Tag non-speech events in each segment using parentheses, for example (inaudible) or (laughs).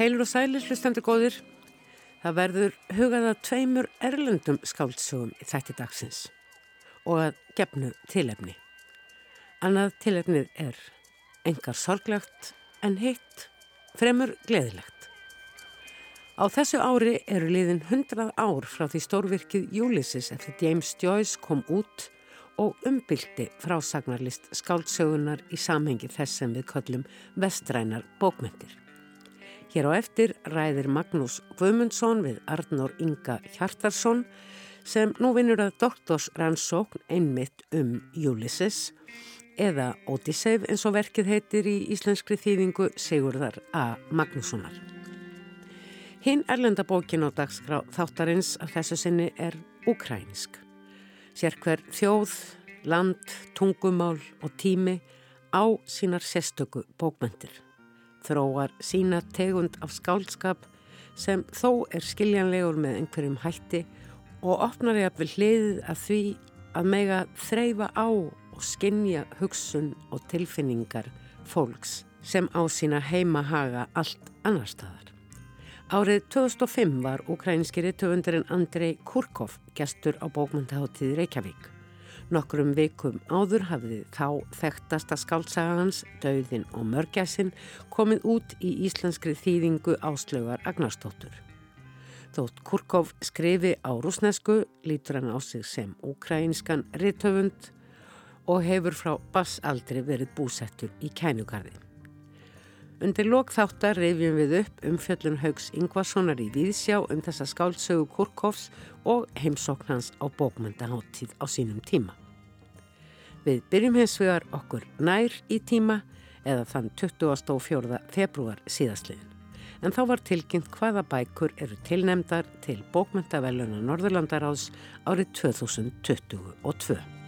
Heilur og sælir hlustendur góðir. Það verður hugaða tveimur erlendum skáldsögum í þætti dagsins og að gefnu tilefni. Annað tilefnið er engar sorglegt en hitt fremur gleðilegt. Á þessu ári eru liðin hundrað ár frá því stórvirkið Ulysses eftir James Joyce kom út og umbyldi frásagnarlist skáldsögunar í samhengi þess sem við köllum vestrænar bókmyndir. Hér á eftir ræðir Magnús Guðmundsson við Arnór Inga Hjartarsson sem nú vinnur að doktorsrannsókn einmitt um Ulysses eða Odyssey eins og verkið heitir í íslenskri þýðingu Sigurðar A. Magnússonar. Hinn erlendabókin á dagskrá þáttarins af þessu sinni er ukrænsk. Sér hver þjóð, land, tungumál og tími á sínar sérstöku bókmyndir þróar sína tegund af skálskap sem þó er skiljanlegur með einhverjum hætti og opnar ég að við hliðið að því að mega þreyfa á og skinja hugsun og tilfinningar fólks sem á sína heimahaga allt annar staðar. Árið 2005 var ukrainskiri töfundarinn Andrei Kurkov gestur á bókmyndaháttíði Reykjavík. Nokkrum vikum áður hafði þá þekktasta skáldsagans, Dauðin og Mörgæsin komið út í íslenskri þýðingu áslögar Agnarstóttur. Þótt Kurkov skrifi á rúsnesku lítur hann á sig sem ukrainskan rittöfund og hefur frá bassaldri verið búsettur í kænugarði. Undir lokþáttar reyfjum við upp um fjöllun Haugs Ingvarssonar í Víðsjá um þessa skáldsögu Kurkovs og heimsóknans á bókmyndaháttíð á sínum tíma. Við byrjum hins vegar okkur nær í tíma eða þann 24. februar síðastliðin. En þá var tilkynnt hvaða bækur eru tilnemdar til bókmyndaveluna Norðurlandaráðs árið 2022.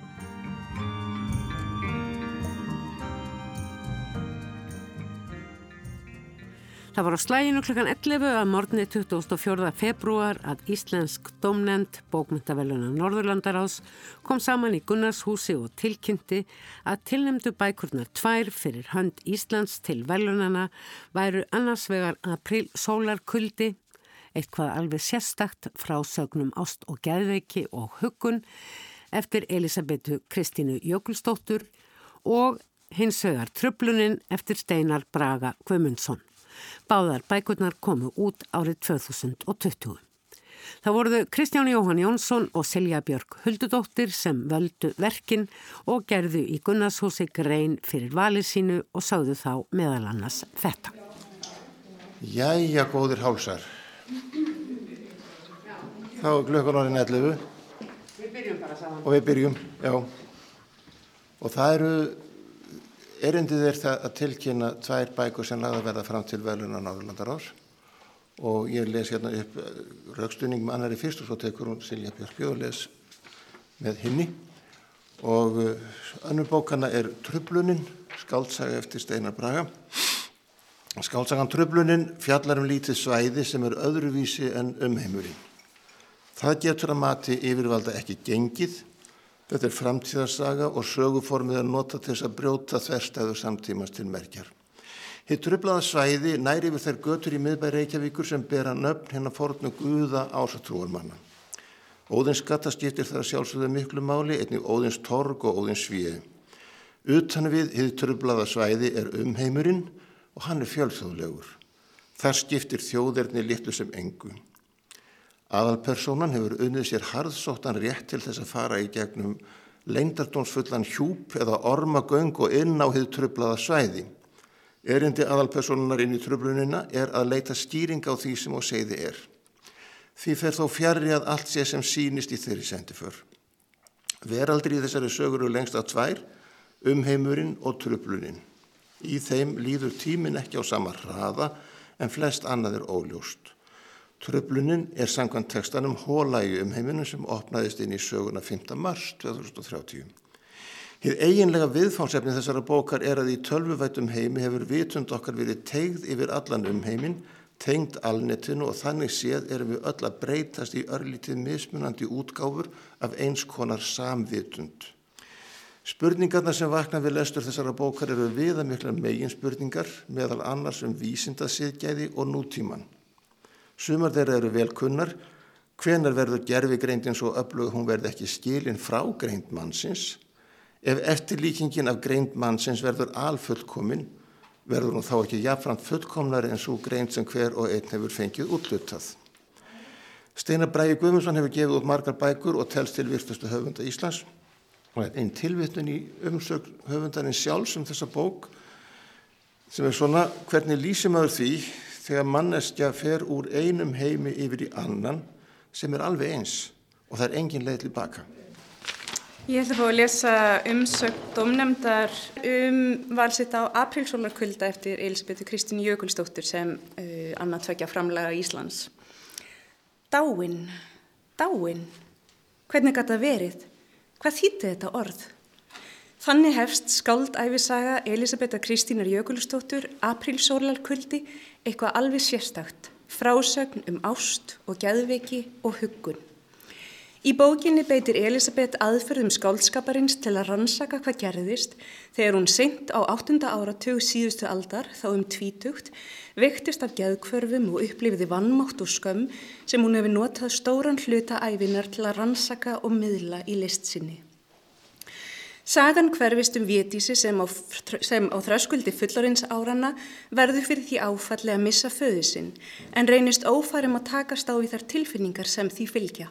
Það var á slæginu klukkan 11 að morgunni 24. februar að Íslensk domnend bókmyndaveluna Norðurlandarás kom saman í Gunnarshúsi og tilkynnti að tilnemdu bækurnar tvær fyrir hönd Íslands til velunana væru annars vegar april sólarkuldi, eitthvað alveg sérstakt frá sögnum ást og gæðveiki og huggun eftir Elisabetu Kristínu Jökulstóttur og hins vegar tröflunin eftir Steinar Braga Guðmundsson. Báðar bækurnar komu út árið 2020. Það voruðu Kristján Jóhann Jónsson og Silja Björg Huldudóttir sem völdu verkin og gerðu í Gunnarshúsi grein fyrir valið sínu og sáðu þá meðal annars þetta. Jæja, góðir hálsar. Þá er glökkun orðin 11. Við byrjum bara saman. Og við byrjum, já. Og það eru Erindið er það að tilkynna tvær bækur sem lagða verða fram til veluna Náðurlandarás og ég les hérna upp eh, raukstunning með annari fyrst og svo tekur hún Silja Björkju og les með hinni og eh, önnur bókana er Trublunin, skáltsaga eftir Steinar Braga. Skáltsagan Trublunin fjallar um lítið svæði sem er öðruvísi en umheimurinn. Það getur að mati yfirvalda ekki gengið Þetta er framtíðarsaga og söguformið að nota til þess að brjóta þverstæðu samtímans til merkjar. Hitt trublaða svæði næri við þær götur í miðbæri Reykjavíkur sem bera nöfn hennar fornu guða ásatrúarmanna. Óðins skattaskiptir þar sjálfsögðu miklu máli, einnig Óðins torg og Óðins svíði. Utan við hitt trublaða svæði er umheimurinn og hann er fjölþjóðlegur. Þar skiptir þjóðerni litlu sem engu. Aðalpersonan hefur unnið sér harðsóttan rétt til þess að fara í gegnum leindardónsfullan hjúp eða ormagöng og inn á hið tröflaða svæði. Erindi aðalpersonunar inn í tröflunina er að leita stýring á því sem á segði er. Því fer þó fjari að allt sé sem sínist í þeirri sendi för. Veraldri í þessari söguru lengst að tvær, umheimurinn og tröflunin. Í þeim líður tímin ekki á sama hraða en flest annað er óljóst. Tröflunin er sangkvæmt textanum hólægi um heiminum sem opnaðist inn í söguna 5. mars 2030. Hið eiginlega viðfánsefni þessara bókar er að í tölvuvætum heimi hefur vitund okkar verið tegð yfir allan um heimin, tengd alnetinu og þannig séð erum við öll að breytast í örlítið mismunandi útgáfur af eins konar samvitund. Spurningarna sem vakna við lestur þessara bókar eru viðamikla megin spurningar meðal annars um vísindasiðgæði og nútíman. Sumar þeirra eru velkunnar, hvenar verður gerfi greindin svo öflug hún verði ekki skilin frá greind mannsins, ef eftirlíkingin af greind mannsins verður alfullkomin, verður hún þá ekki jafnframt fullkomnari en svo greind sem hver og einn hefur fengið útlutað. Steinar Bræði Guðmundsson hefur gefið út margar bækur og telst til virtustu höfunda Íslands. Einn tilvittun í umsögn höfundarinn sjálfs um þessa bók sem er svona hvernig lýsum aður því þegar manneskja fer úr einum heimi yfir í annan sem er alveg eins og það er engin leið til baka. Ég ætla að fá að lesa umsögn domnemdar um valsitt á aprilsólarkvölda eftir Elisabethu Kristín Jökulsdóttur sem uh, annað tvekja framlega Íslands. Dáin, dáin, hvernig gæti það verið? Hvað þýtti þetta orð? Þannig hefst skáldæfisaga Elisabetta Kristínar Jökulstóttur, aprílsólarkvöldi, eitthvað alveg sérstakt, frásögn um ást og gæðveiki og huggun. Í bókinni beitir Elisabeth aðferðum skáldskaparins til að rannsaka hvað gerðist þegar hún seint á 8. áratug síðustu aldar, þá um tvítugt, vektist af geðkvörfum og upplifiði vannmátt og skömm sem hún hefði notað stóran hluta æfinar til að rannsaka og miðla í list sinni. Sagan hverfist um vétísi sem á, á þröskuldi fullorins árana verður fyrir því áfalli að missa föðu sinn en reynist ófærum að takast á í þar tilfinningar sem því fylgja.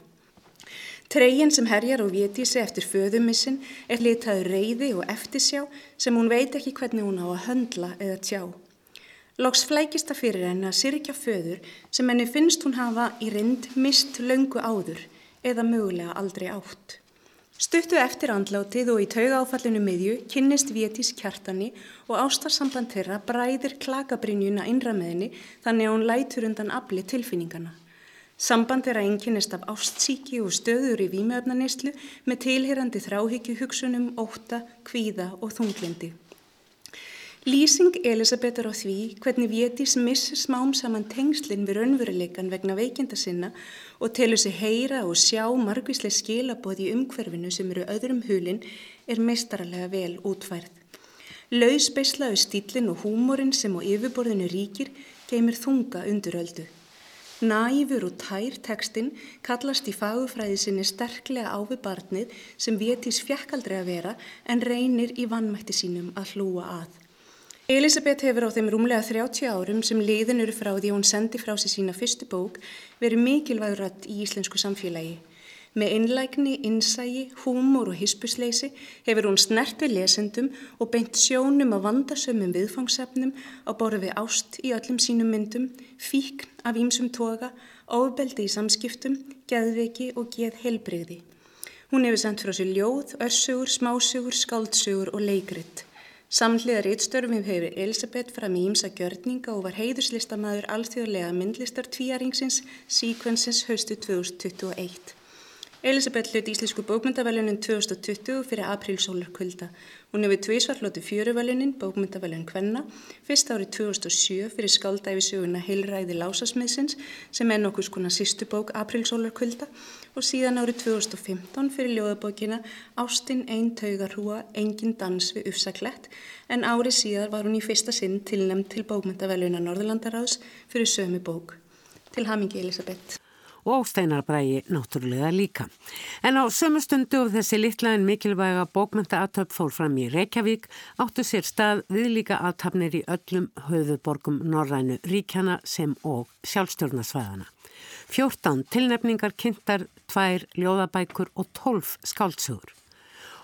Tregin sem herjar og vétísi eftir föðumissin er litaður reyði og eftirsjá sem hún veit ekki hvernig hún á að höndla eða tjá. Lóks flækist það fyrir henni að sirkja föður sem henni finnst hún hafa í rind mist löngu áður eða mögulega aldrei átt. Stuttu eftir andlátið og í tauga áfallinu miðju kynnist Vétís kjartani og ástarsamband þeirra bræðir klakabrinjuna innra með henni þannig að hún lætur undan afli tilfinningana. Samband að enginnist af ástsíki og stöður í výmöfnanislu með tilherandi þráhyggju hugsunum, óta, kvíða og þunglindi. Lýsing Elisabetar á því hvernig Vétís missir smám saman tengslinn við raunveruleikan vegna veikinda sinna og telur sig heyra og sjá margvíslega skilaboð í umhverfinu sem eru öðrum hulinn er meistarlega vel útfærð. Lausbeislaðu stílinn og húmórin sem á yfirborðinu ríkir geymir þunga unduröldu. Næfur og tær tekstinn kallast í fagufræði sinni sterklega á við barnið sem vétís fjekkaldri að vera en reynir í vannmætti sínum að hlúa að. Elisabeth hefur á þeim rúmlega 30 árum sem liðin eru frá því hún sendi frá sig sína fyrstu bók verið mikilvæg rött í íslensku samfélagi. Með innlægni, innsægi, húmor og hispusleysi hefur hún snert við lesendum og beint sjónum á vandasömmum viðfangsefnum á borðu við ást í öllum sínum myndum, fíkn af ímsum toga, ofbeldi í samskiptum, geðveiki og geð helbreyði. Hún hefur sendt frá sér ljóð, örsugur, smásugur, skáltsugur og leikritt. Samhliðar eittstörfum hefur Elisabeth fram í ímsa gjörninga og var heiðuslistamæður alþjóðlega myndlistar tvíaringsins Sequences haustu 2021. Elisabeth hluti Íslensku bókmyndavælunin 2020 fyrir aprílsólarkvölda. Hún hefur tvísvar hlutið fjöruvælunin, bókmyndavælunin Kvenna, fyrst árið 2007 fyrir skáldæfisöguna Heilræði Lásasmiðsins sem er nokkus konar sístu bók aprílsólarkvölda og síðan árið 2015 fyrir ljóðabókina Ástinn einn taugarhúa, engin dans við ufsaklett en árið síðar var hún í fyrsta sinn tilnæmt til bókmyndavælunar Norðurlandaráðs fyrir sömu bók. Til hamingi Elisabeth og steinarbrægi náttúrulega líka. En á sömu stundu og þessi litla en mikilvæga bókmynda-atöp fór fram í Reykjavík áttu sér stað viðlíka aðtapnir í öllum höfuborgum Norrænu ríkjana sem og sjálfstjórnasvæðana. 14 tilnefningar kynntar, tvær ljóðabækur og 12 skáltsugur.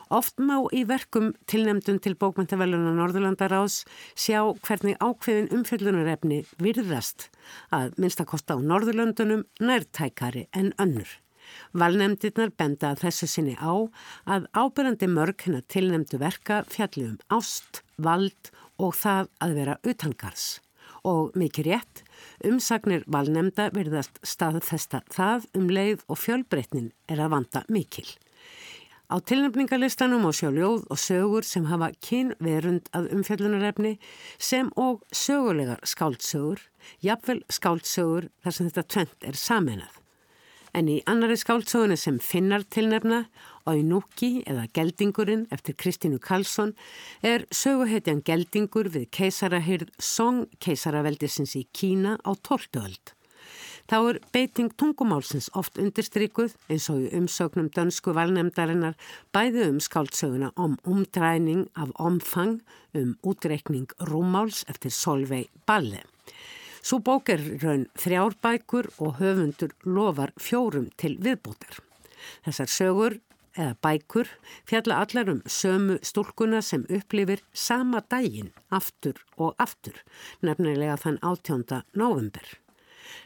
Oft má í verkum tilnemdun til bókmyndaveluna Norðurlandaráðs sjá hvernig ákveðin umfjöldunarefni virðast að minnstakosta á Norðurlandunum nærtækari en önnur. Valnemndirnar benda að þessu sinni á að ábyrjandi mörg hennar tilnemdu verka fjalli um ást, vald og það að vera utangars. Og mikið rétt, umsagnir valnemnda virðast staðfesta það um leið og fjölbreytnin er að vanda mikil. Á tilnefningalistanum á sjáljóð og sögur sem hafa kynverund að umfjöldunarefni sem og sögulegar skáldsögur, jafnvel skáldsögur þar sem þetta tvent er saminað. En í annari skáldsögunni sem finnar tilnefna, Oinúki eða Geldingurinn eftir Kristínu Karlsson er söguhetjan Geldingur við keisarahyrð Song keisaraveldisins í Kína á 12. Þá er beiting tungumálsins oft undirstrikuð eins og í umsögnum dönsku valnemdarinnar bæði um skáldsöguna om umdræning af omfang um útreikning rúmáls eftir Solveig Balle. Svo bók er raun þrjárbækur og höfundur lofar fjórum til viðbútar. Þessar sögur eða bækur fjalla allar um sömu stúlkuna sem upplifir sama daginn aftur og aftur, nefnilega þann 18. november.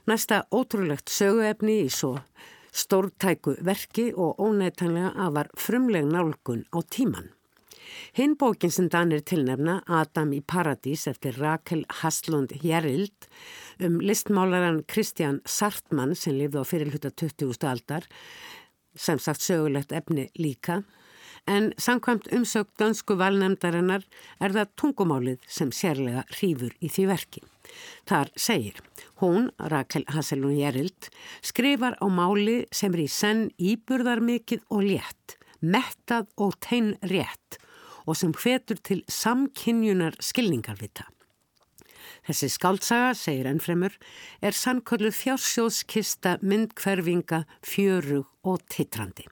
Næsta ótrúlegt söguefni í svo stórtæku verki og ónættanlega að var frumleg nálgun á tíman. Hinn bókin sem Danir tilnefna, Adam í Paradís eftir Rakel Haslund Jerild um listmálaran Kristján Sartmann sem lifði á fyrirluta 20. aldar, sem sagt sögulegt efni líka, en samkvæmt umsökt dansku valnemdarinnar er það tungumálið sem sérlega hrífur í því verki. Þar segir, hún, Rakel Haslund Jerild, skrifar á máli sem er í senn íburðar mikið og létt, mettað og tein rétt og sem hvetur til samkynjunar skilningarvita. Þessi skáltsaga, segir ennfremur, er sannkölluð fjársjóðskista myndkverfinga, fjörug og titrandi.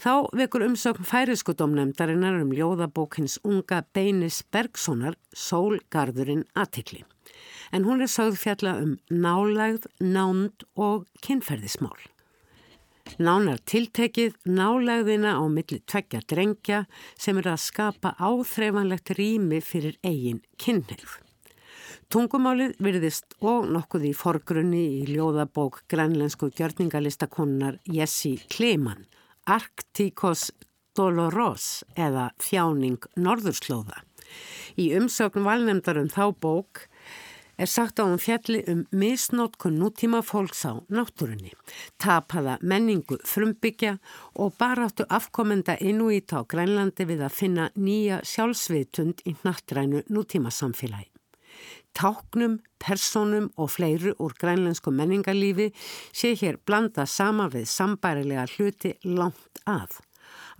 Þá vekur umsökn færiskudomnefndarinnar um ljóðabókins unga Beinis Bergsonar Sólgarðurinn aðtikli. En hún er sögð fjalla um nálægð, nánd og kynferðismál. Nánar tiltekið nálegðina á milli tveggja drengja sem er að skapa áþreifanlegt rými fyrir eigin kynneið. Tungumálið virðist og nokkuð í forgrunni í ljóðabók grænlensku gjörningalistakonnar Jessi Kleman, Arktikos Doloros eða Þjáning Norðurslóða. Í umsökn valnemdar um þá bók er sagt á um fjalli um misnótkun nútíma fólks á náttúrunni, tapaða menningu frumbyggja og baráttu afkomenda innúít á Grænlandi við að finna nýja sjálfsviðtund í nattrænu nútíma samfélagi. Táknum, personum og fleiru úr grænlensku menningarlífi sé hér blanda sama við sambærilega hluti langt að.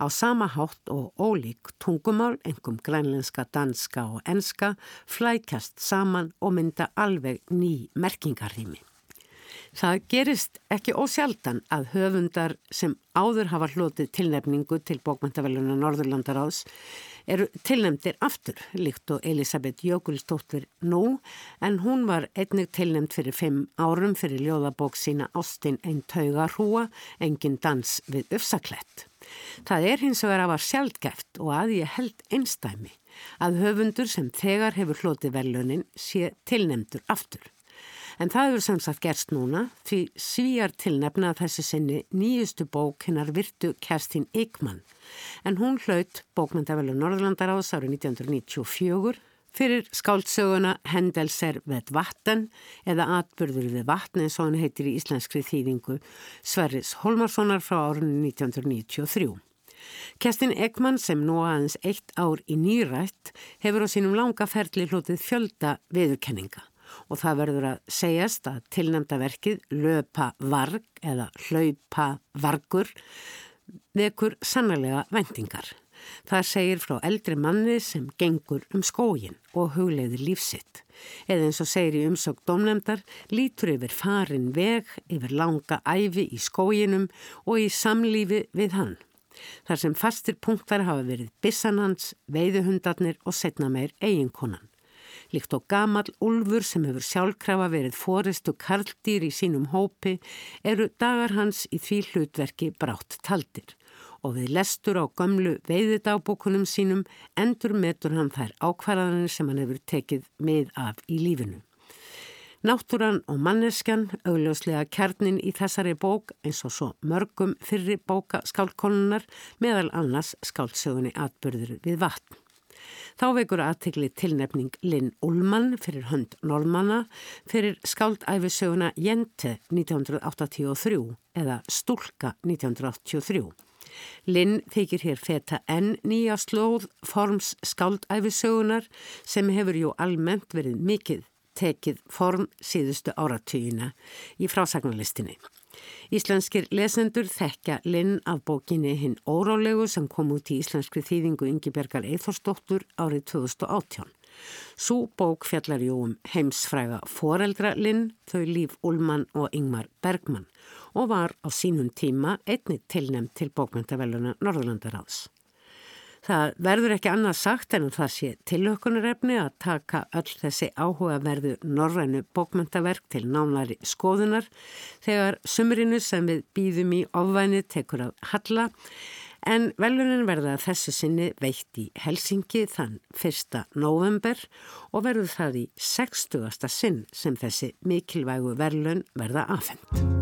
Á sama hátt og ólík tungumál, engum grænlenska, danska og enska, flækjast saman og mynda alveg ný merkingarrými. Það gerist ekki ósjaldan að höfundar sem áður hafa hlotið tilnefningu til bókmæntaveluna Norðurlandaráðs eru tilnefndir aftur líkt og Elisabeth Jökulstóttir nú en hún var einnig tilnefnd fyrir fimm árum fyrir ljóðabók sína Ástin einn tauga hrúa, engin dans við öfsaklett. Það er hins vegar að var sjálfgeft og að ég held einstæmi að höfundur sem þegar hefur hlotið velunin sé tilnefndur aftur. En það hefur samsagt gerst núna því svíjar tilnefna þessu sinni nýjustu bók hennar virtu Kerstin Eikmann en hún hlaut bókmyndavelu Norðlandaráðs árið 1994 fyrir skáldsöguna Hendelser ved vatten eða Atbörður við vatn eins og hann heitir í íslenskri þýðingu Sverris Holmarssonar frá árunni 1993. Kerstin Ekman sem nú aðeins eitt ár í nýrætt hefur á sínum langa ferli hlutið fjölda viðurkenninga og það verður að segjast að tilnæmda verkið löpa varg eða hlaupa vargur vekur sannlega vendingar. Það segir frá eldri manni sem gengur um skógin og hugleiðir lífsitt. Eða eins og segir í umsökt domnefndar lítur yfir farin veg, yfir langa æfi í skóginum og í samlífi við hann. Þar sem fastir punktar hafa verið bissanhans, veiðuhundarnir og setna meir eiginkonan líkt og gamal Ulfur sem hefur sjálfkrafa verið fóristu karldýr í sínum hópi eru dagar hans í því hlutverki brátt taldir og við lestur á gömlu veiðidagbókunum sínum endur metur hann þær ákvarðanir sem hann hefur tekið með af í lífinu. Náttúran og manneskjan, augljóslega kjarnin í þessari bók eins og svo mörgum fyrri bóka skálkonunar meðal annars skálsögunni atbyrður við vatn. Þá vekur aðtegli tilnefning Linn Ullmann fyrir hönd Normanna fyrir skáldæfisöguna Jente 1983 eða Stúlka 1983. Linn þykir hér feta enn nýja slóð forms skáldæfisögunar sem hefur jú almennt verið mikið tekið form síðustu áratugina í frásagnarlistinni. Íslenskir lesendur þekka Linn af bókinni Hinn órálegu sem kom út í íslenskri þýðingu Ingibergar Eithorsdóttur árið 2018. Sú bók fjallar jú um heimsfræga foreldra Linn, þau Líf Ullmann og Ingmar Bergmann og var á sínum tíma einnig tilnæmt til bókmyndaveluna Norðurlandaráðs. Það verður ekki annað sagt en það sé tilökunarefni að taka öll þessi áhugaverðu norrænu bókmyndaverk til nánari skoðunar þegar sumrinu sem við býðum í ofvæni tekur að halla en velunin verða þessu sinni veitt í Helsingi þann 1. november og verður það í 60. sinn sem þessi mikilvægu velun verða afhengt.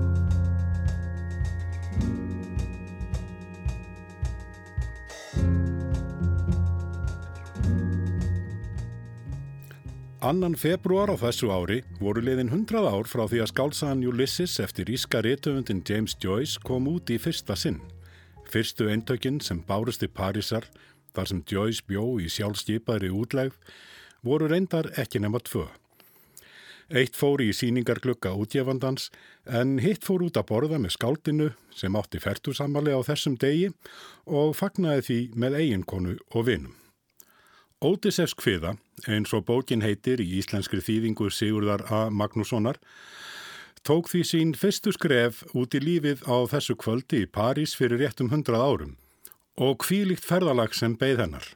Annan februar á þessu ári voru liðin 100 ár frá því að skálsaðan Ulysses eftir íska réttöfundin James Joyce kom út í fyrsta sinn. Fyrstu eintökinn sem bárust í Parísar, þar sem Joyce bjó í sjálfstýpaðri útlegð, voru reyndar ekki nema tvö. Eitt fór í síningarglugga útjefandans en hitt fór út að borða með skáldinu sem átti færtusamali á þessum degi og fagnaði því með eiginkonu og vinum. Ódisefs kviða, eins og bókin heitir í íslenskri þýðingu Sigurðar A. Magnússonar, tók því sín fyrstu skref út í lífið á þessu kvöldi í París fyrir réttum hundrað árum og kvílikt ferðalag sem beigð hennar.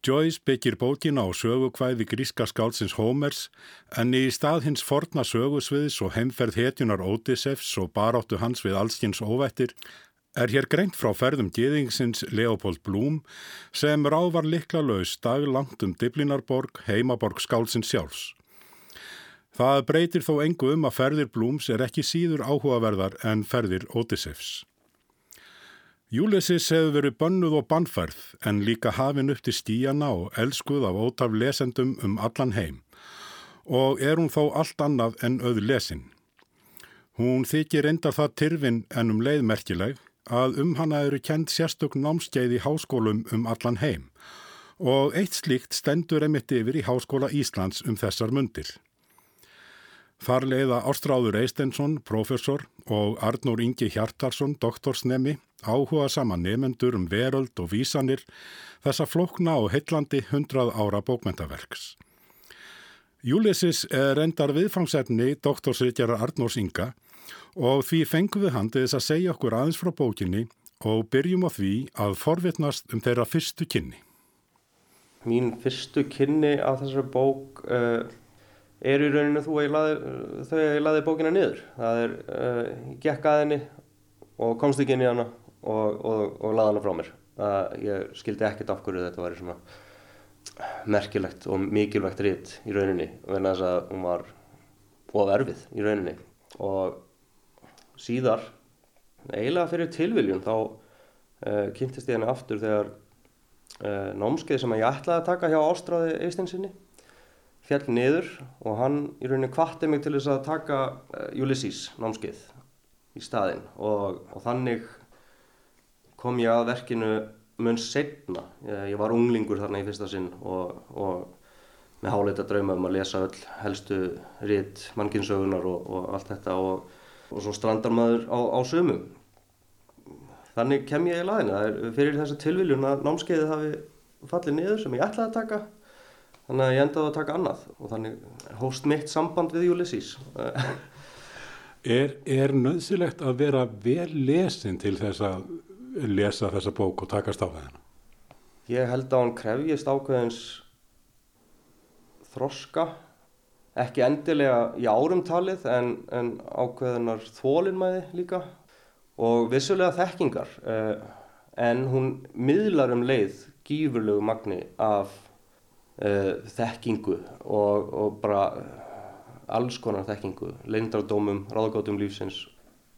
Joyce byggir bókina á sögukvæði gríska skálsins Homers en í stað hins forna sögusviðs og heimferð hetjunar Ódisefs og baráttu hans við allskins óvættir er hér greint frá ferðum geðingsins Leopold Blum sem rávar likla laus daglangt um Diblinarborg, heimaborg skálsins sjálfs. Það breytir þó engu um að ferðir Blums er ekki síður áhugaverðar en ferðir Odysseifs. Júlisis hefur verið bönnuð og bannfærð en líka hafinn upp til stíjana og elskuð af ótaf lesendum um allan heim og er hún þó allt annað en auð lesin. Hún þykir endar það tyrfin en um leiðmerkileg að um hana eru kent sérstök námskeið í háskólum um allan heim og eitt slíkt stendur emitt yfir í Háskóla Íslands um þessar mundir. Þar leiða Ástráður Eistensson, professor og Arnór Ingi Hjartarsson, doktorsnemi, áhuga sama nefendur um veröld og vísanir þessa flokna og heitlandi hundrað ára bókmentaverks. Júlisis er endar viðfangsefni doktorsritjara Arnórs Inga og því fengum við hann til þess að segja okkur aðeins frá bókinni og byrjum á því að forvitnast um þeirra fyrstu kynni. Mín fyrstu kynni af þessari bók uh, er í rauninu þau að ég laði bókina niður. Það er, uh, ég gekk að henni og komst ekki inn í hana og, og, og laði hana frá mér. Uh, ég skildi ekkert af hverju þetta var svona merkilegt og mikilvægt ritt í rauninni en þess að hún var oferfið í rauninni og síðar eiginlega fyrir tilviljun þá uh, kynntist ég henni aftur þegar uh, námskeið sem ég ætlaði að taka hjá Ástráði Eistinsinni fjall niður og hann í rauninni kvatti mig til þess að taka uh, Ulysses námskeið í staðinn. Og, og þannig kom ég að verkinu mun setna. Ég, ég var unglingur þarna í fyrsta sinn og, og með háleita drauma um að lesa öll helstu ritt mannkinsögunar og, og allt þetta og svo strandar maður á, á sömu þannig kem ég í laðinu það er fyrir þessa tilviljun að námskeiði hafi fallið niður sem ég ætlaði að taka þannig að ég endaði að taka annað og þannig hóst mitt samband við Ulysses (laughs) Er, er nöðsilegt að vera vel lesin til þess að lesa þessa bók og takast á það? Ég held að hann krefjist ákveðins þroska ekki endilega í árumtalið en, en ákveðinar þólinnmæði líka og vissulega þekkingar eh, en hún miðlar um leið gífurlegu magni af þekkingu og, og bara alls konar þekkingu, leindardómum, ráðgátum lífsins,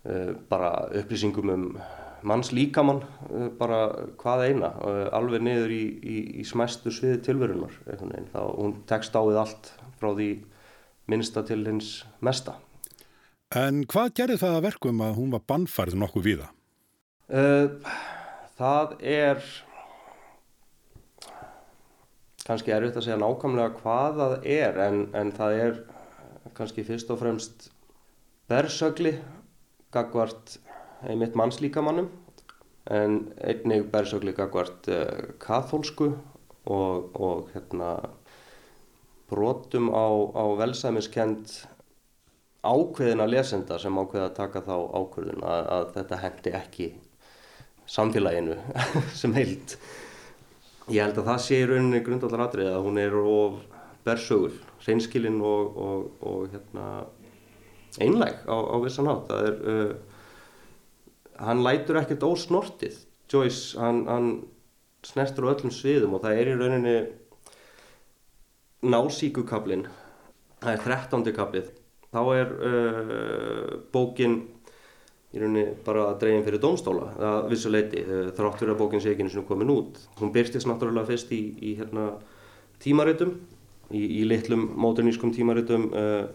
eh, bara upplýsingum um manns líkamann, eh, bara hvað eina, eh, alveg niður í, í, í smæstu sviði tilverunar, þá hún tekst á við allt frá því minnsta til hins mesta. En hvað gerði það að verkum að hún var bannfærið nokkuð víða? Það er kannski erfitt að segja nákvæmlega hvað það er en, en það er kannski fyrst og fremst bersögli gagvart einmitt mannslíkamannum en einnig bersögli gagvart uh, kathólsku og, og hérna, brotum á, á velsæmiskend ákveðina lesenda sem ákveða að taka þá ákveðin að, að þetta hendi ekki samfélaginu (laughs) sem heilt. Ég held að það sé í rauninni grundallar atrið að hún er of bersögul, reynskilinn og, og, og hérna, einlæg á, á vissan hátt. Það er, uh, hann lætur ekkert ósnortið. Joyce, hann, hann snertur á öllum sviðum og það er í rauninni násíkukablin, það er 13. kablið. Þá er uh, bókin í rauninni bara dregin fyrir dómstóla að vissu leiti þrátt fyrir að bókin sé ekki eins og komin út. Hún byrstist náttúrulega fyrst í, í hérna, tímaritum, í, í litlum módernískum tímaritum, uh,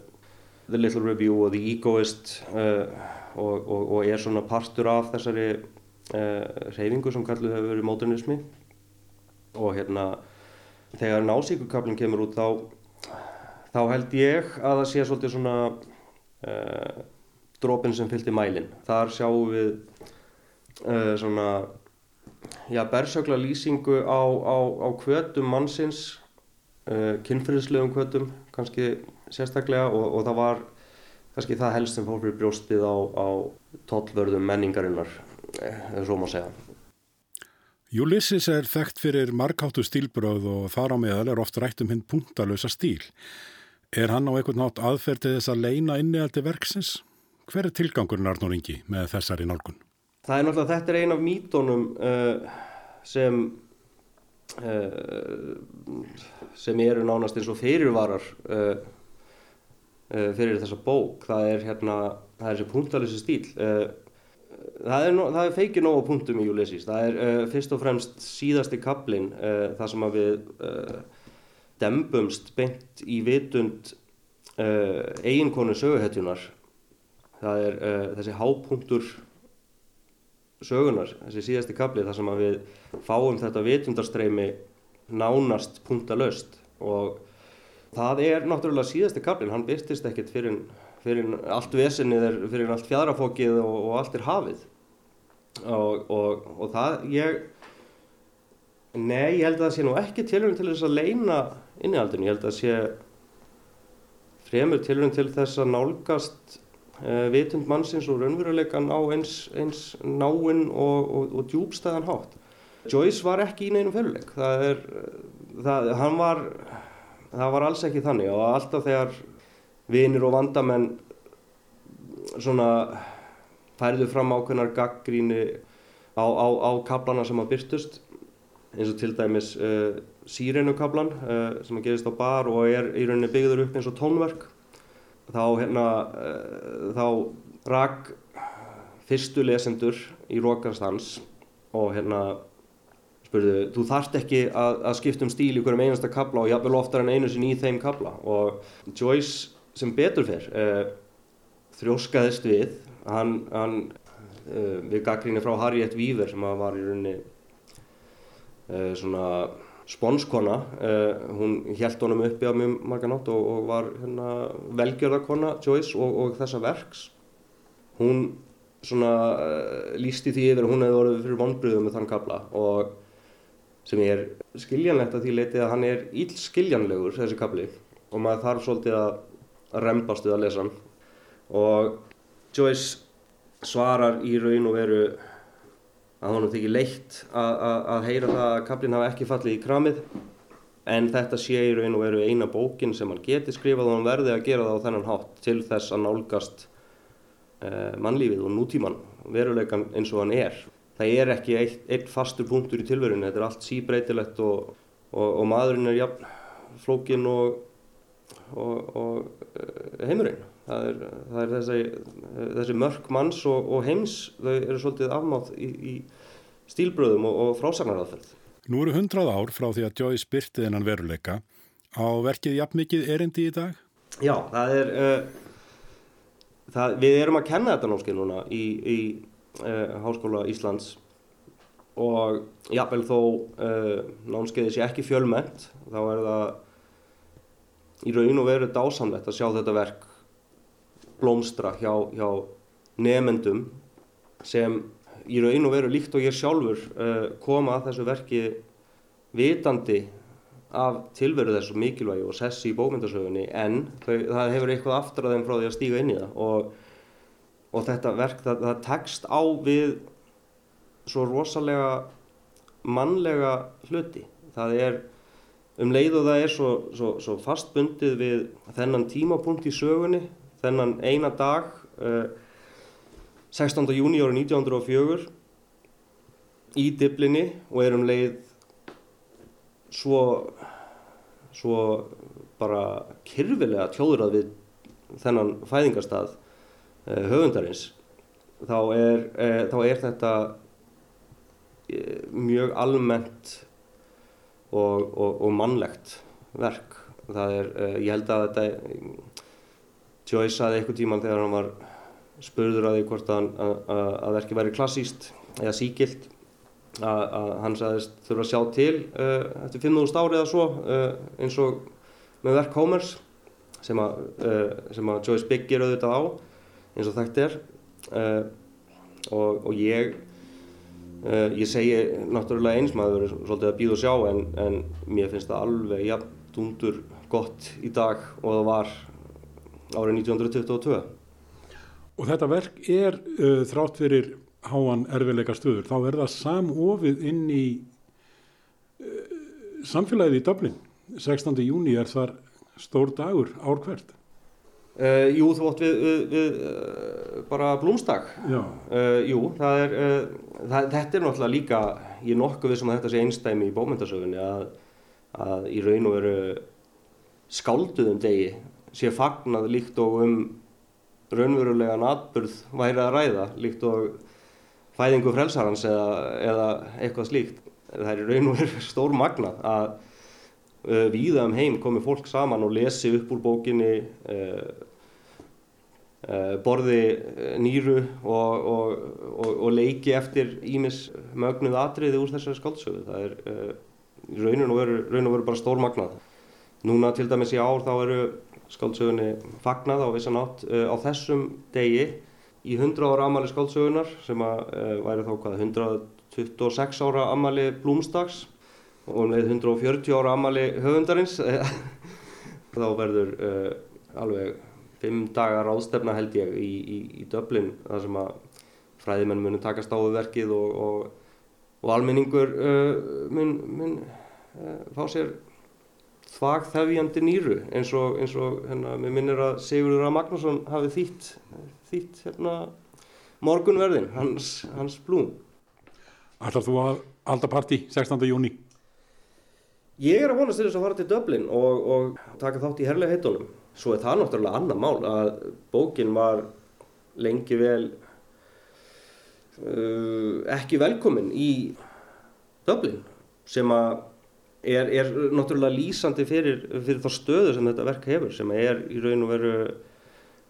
The Little Review og The Egoist uh, og, og, og er svona partur af þessari uh, reyfingu sem kalluð hefur verið módernismi og hérna þegar násíkukablin kemur út þá, þá held ég að það sé svolítið svona drópin sem fylgti mælin. Þar sjáum við uh, svona já, bersögla lýsingu á, á, á kvötum mannsins, uh, kynfyrirslegum kvötum kannski sérstaklega og, og það var kannski það helst sem fór fyrir brjóstið á, á tollvörðum menningarinnar, eða svo má segja. Ulysses er þekkt fyrir markáttu stílbröð og þar á meðal er oft rætt um hinn punktalösa stíl. Er hann á einhvern nátt aðferð til þess að leina innihaldi verksins? Hver er tilgangurinn Arnór Ingi með þessari nálgun? Það er náttúrulega, þetta er ein af mítónum uh, sem uh, sem eru nánast eins og fyrirvarar uh, fyrir þessa bók. Það er hérna, það er þessi punktalösi stíl. Það er, það er feikið nóg á punktum í Ulysses. Það er fyrst og fremst síðasti kaplinn þar sem að við dembumst beint í vitund eiginkonu söguhetjunar það er uh, þessi hápunktur sögunar, þessi síðasti kapli þar sem við fáum þetta vitundarstreymi nánast punktalöst og það er náttúrulega síðasti kaplin, hann byrstist ekkert fyrir, fyrir allt vesenið, fyrir allt fjadrafókið og, og allt er hafið. Og, og, og það ég nei, ég held að það sé nú ekki tilhörun til þess að leina innihaldinu, ég held að sé fremur tilhörun til þess að nálgast vitund mannsins og raunveruleikan á eins, eins náinn og, og, og djúbstæðan hátt. Joyce var ekki í neinum feluleik, það er, það, hann var, það var alls ekki þannig. Og alltaf þegar vinir og vandamenn svona færðu fram ákveðnar gaggríni á, á, á kaplana sem að byrtust eins og til dæmis uh, Sírenu-kablan uh, sem að gerist á bar og er í rauninni byggður upp eins og tónverk þá hérna uh, þá rak fyrstu lesendur í Rókarstans og hérna spurðu, þú þarft ekki að, að skipta um stíl í hverjum einasta kabla og jáfnvel oftar en einu sinni í þeim kabla og Joyce sem betur fyrr uh, þrjóskaðist við. Hann, hann uh, við gaggrinni frá Harriet Weaver sem var í rauninni svona sponskona, uh, hún held honum uppi á mjög marga nátt og, og var hérna, velgjörðarkona Joyce og, og þessa verks. Hún svona uh, lísti því yfir hún hefði vorið fyrir vonbröðum með þann kabla og sem er skiljanlegt að því leitið að hann er íll skiljanlegur þessi kabli og maður þarf svolítið að, að rempast við að lesa hann. Og Joyce svarar í raun og veru að honum þykir leitt að, heyra það að kaplinn hafa ekki fallið í kramið en þetta sé í raun og veru eina bókin sem hann geti skrifað og hann verði að gera það á þennan hátt til þess að nálgast uh, mannlífið og nútíman veruleikan eins og hann er. Það er ekki eitt, eitt fastur punktur í tilverunni, þetta er allt síbreytilegt og, og, og maðurinn er jafn flókin og, og uh, heimurinn. Það er, það er þessi, þessi mörk manns og, og heims, þau eru svolítið afmátt í, í stílbröðum og, og frásagnaraðferð. Nú eru hundrað ár frá því að Joyce byrtið hennan veruleika. Á verkið jafn mikið erindi í dag? Já, það er, uh, það, við erum að kenna þetta námskeið núna í, í uh, Háskóla Íslands og jáfnvel þó uh, námskeiði sé ekki fjölmennt, þá er það í raun og veru dásamlegt að sjá þetta verk blómstra hjá, hjá nefendum sem í raun og veru líkt og ég sjálfur uh, koma að þessu verki vitandi af tilveru þessu mikilvægi og sessi í bókmyndasögunni en þau, það hefur eitthvað aftur að þeim frá því að stíga inn í það. Og, og þetta verk það, það tekst á við svo rosalega mannlega hluti. Það er um leið og það er svo, svo, svo fastbundið við þennan tímapunkt í sögunni þennan eina dag uh, 16. júni árið 1904 í diblinni og er um leið svo svo bara kyrfilega tjóður að við þennan fæðingarstað uh, höfundarins þá er, uh, þá er þetta mjög almennt og, og, og mannlegt verk það er, ég held að þetta Joyce saði eitthvað tíman þegar hann var spurður að því hvort að, að, að verki væri klassíst eða síkilt að, að hann sagðist þurfa að sjá til uh, eftir 5.000 ári eða svo uh, eins og með verk Homers sem að, uh, að Joyce byggir auðvitað á eins og þetta er. Og, og ég ég segi náttúrulega eins maður svolítið að býða og sjá en, en mér finnst það alveg jafn dundur gott í dag og það var árið 1922 Og þetta verk er uh, þrátt fyrir háan erfiðleika stöður, þá er það samofið inn í uh, samfélagið í Dublin. 16. júni er þar stór dagur ár hvert. Uh, jú, þú átt við, við, við uh, bara blómstak. Já. Uh, jú, það er, það, þetta er náttúrulega líka, ég nokkuð við sem að þetta sé einstæmi í bómyndasögunni að, að í raun og veru skálduðum degi sé fagnað líkt og um raunverulegan atburð væri að ræða líkt og fæðingu frelsarans eða, eða eitthvað slíkt. Það er raun og veru stór magna að uh, víða um heim komi fólk saman og lesi upp úr bókinni, uh, uh, borði nýru og, og, og, og leiki eftir ímis mögnuð atriði úr þessari skáldsögu. Það er veru, raun og veru bara stór magnað. Núna til dæmis í ár þá eru skáldsögunni fagnað á vissan átt uh, á þessum degi í 100 ára amali skáldsögunar sem að uh, væri þá hvað 126 ára amali Blúmstags og um leið 140 ára amali höfundarins (laughs) þá verður uh, alveg 5 dagar ástefna held ég í, í, í Dublin þar sem að fræðimenn muni taka stáðuverkið og, og, og almenningur mun, mun fá sér þvagþefjandi nýru eins og, eins og hérna, mér minnir að Sigurður A. Magnússon hafi þýtt, þýtt hérna, morgunverðin, hans, hans blúm. Ætlar þú að halda parti 16. júni? Ég er að vonast til þess að fara til Dublin og, og taka þátt í herlega heitunum. Svo er það náttúrulega annar mál að bókin var lengi vel uh, ekki velkomin í Dublin sem að er, er náttúrulega lýsandi fyrir, fyrir þá stöðu sem þetta verk hefur sem er í raun og veru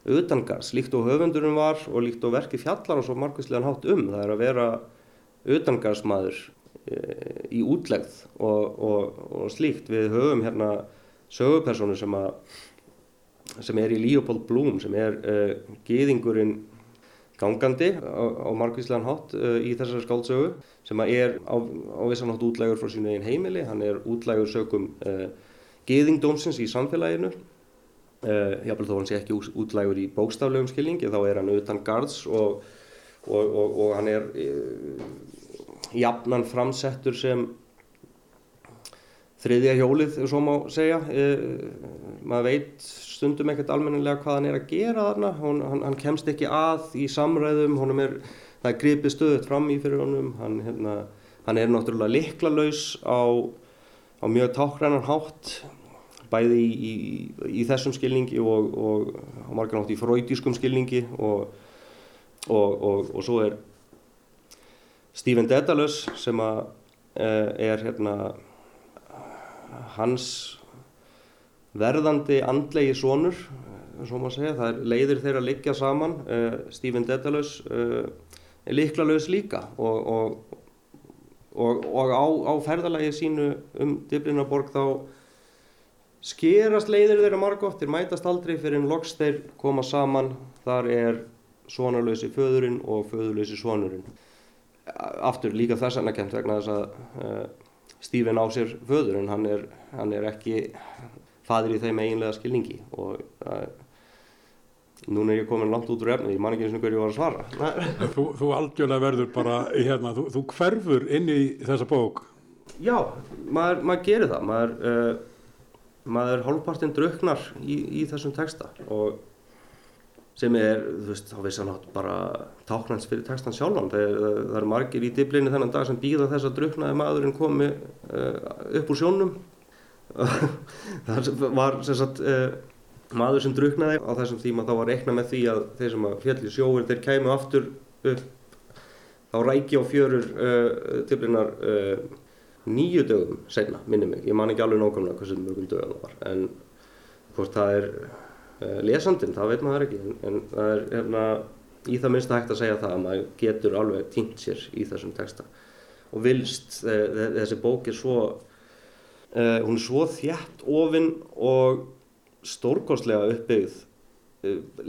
utangas, líkt og höfundurum var og líkt og verki fjallar og svo margvíslegan hátt um, það er að vera utangasmaður e, í útlegð og, og, og slíkt. Við höfum hérna sögupersonu sem, sem er í Leopold Bloom sem er uh, e, geðingurinn gangandi á, á margvíslegan hátt uh, í þessari skáldsögu sem er á, á vissan hátt útlægur frá sínu einn heimili, hann er útlægur sögum uh, geðingdómsins í samfélaginu. Uh, jáfnveg þó hann sé ekki útlægur í bókstaflegum skilningi þá er hann utan gards og, og, og, og hann er jafnan framsettur sem þriðja hjólið, svo má segja. Maður veit stundum ekkert almennilega hvað hann er að gera þarna. Hann, hann, hann kemst ekki að í samræðum. Er, það er gripið stöðut fram í fyrir honum. Hann, hérna, hann er náttúrulega liklalaus á, á mjög tákrænan hátt bæði í, í, í þessum skilningi og, og á margar nátt í fröytískum skilningi. Og, og, og svo er Stephen Dedalus sem að, eh, er hérna hans verðandi andlegi sonur svo maður segja, það er leiðir þeirra að liggja saman uh, Stephen Dedalus uh, er liklalaus líka og, og, og, og á, á ferðalagi sínu um Dyblinaborg þá skerast leiðir þeirra margótt þeir mætast aldrei fyrir en loks þeir koma saman þar er svonarlösi föðurinn og föðurlösi svonurinn. Aftur líka þess vegna kent vegna þess að uh, Stephen á sér föður en hann er, hann er ekki fadir í þeim eiginlega skilningi og uh, núna er ég komin langt út úr efni, ég man ekki eins og hverju ég var að svara. Þú, þú algjörlega verður bara, hérna, þú, þú hverfur inn í þessa bók. Já, maður, maður gerir það, maður, uh, maður hálfpartinn drauknar í, í þessum texta og sem er, þú veist, þá vissan átt bara táknans fyrir textan sjálfan. Það, það eru margir í diblinni þennan dag sem býða þess að drauknaði maðurinn komi uh, upp úr sjónum. (laughs) það var sem sagt uh, maður sem drauknaði á þessum tíma þá var reikna með því að þeir sem að fjallir sjóir þeir kæmu aftur upp þá ræki á fjörur uh, diblinnar nýju dögum senna, minni mig, ég man ekki alveg nákvæmlega hversu mörgum dögum það var en hvort það er lesandin, það veit maður ekki en, það er hérna í það minnst hægt að segja það að maður getur alveg týnt sér í þessum texta. Og vilst, uh, þessi bók er svo uh, hún er svo þjætt ofinn og stórkostlega uppbyggð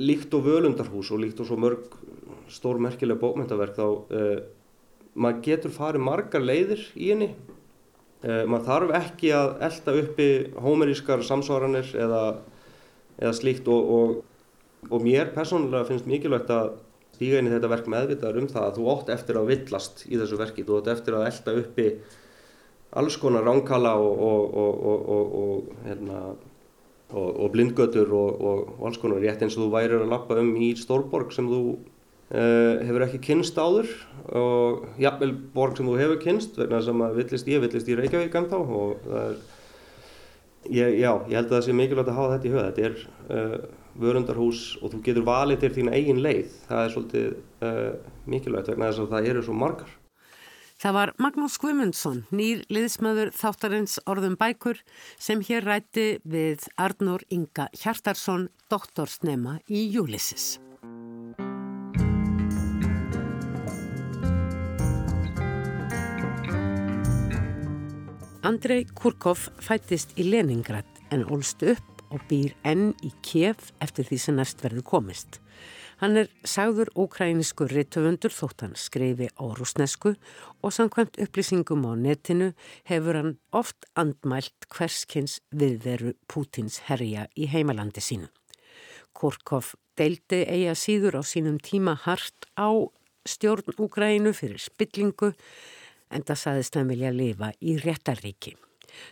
líkt og völundarhús og líkt og svo mörg stórmerkilega bókmyndaverk þá maður getur farið margar leiðir í henni. Uh, maður þarf ekki að elda uppi hómerískar samsvaranir eða, eða slíkt og, og, og mér personlega finnst mikilvægt að stíga inn í þetta verk meðvitaður um það að þú ótt eftir að villast í þessu verki, þú ótt eftir að elda uppi alls konar ránkala og, hérna, og blindgötur og alls konar rétt eins og þú værir að lappa um í Stórborg sem þú Uh, hefur ekki kynst áður og jafnvel borg sem þú hefur kynst vegna sem að villist ég, villist í Reykjavík ennþá og það er ég, já, ég held að það sé mikilvægt að hafa þetta í höða þetta er uh, vörundarhús og þú getur valið til þín eigin leið. Það er svolítið uh, mikilvægt vegna þess að það eru svo margar. Það var Magnús Guimundsson, nýr liðsmaður þáttarins orðum bækur sem hér rætti við Arnur Inga Hjartarsson, doktorsnema í Júlissis. Andrei Kurkov fættist í Leningrad en ólst upp og býr enn í kef eftir því sem næst verður komist. Hann er sagður ókrænisku rittöfundur þótt hann skreifi á rúsnesku og samkvæmt upplýsingum á netinu hefur hann oft andmælt hverskins viðveru Pútins herja í heimalandi sínu. Kurkov deildi eiga síður á sínum tíma hart á stjórn Úgrænu fyrir spillingu en það saðist hann vilja lifa í réttaríki.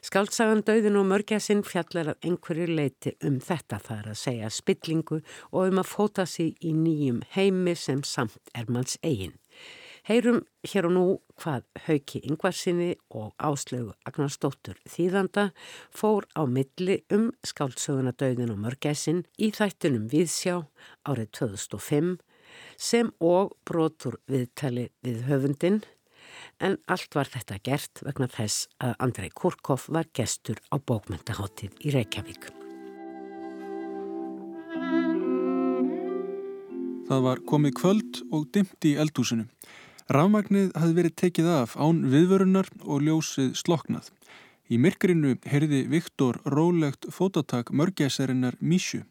Skáltsagan Dauðin og Mörgjasinn fjallar af einhverju leiti um þetta þar að segja spillingu og um að fóta sig í nýjum heimi sem samt er manns eigin. Heyrum hér og nú hvað Hauki Ingvarsinni og Áslögu Agnarsdóttur Þýðanda fór á milli um skáltsöguna Dauðin og Mörgjasinn í þættunum Viðsjá árið 2005 sem og brotur viðtali við höfundin en allt var þetta gert vegna þess að Andrei Kurkov var gestur á bókmyndahátið í Reykjavík. Það var komið kvöld og dimt í eldúsinu. Rafmagnið hafði verið tekið af án viðvörunar og ljósið sloknað. Í myrkrinu heyrði Viktor rólegt fótatak mörgæsarinnar Mísju.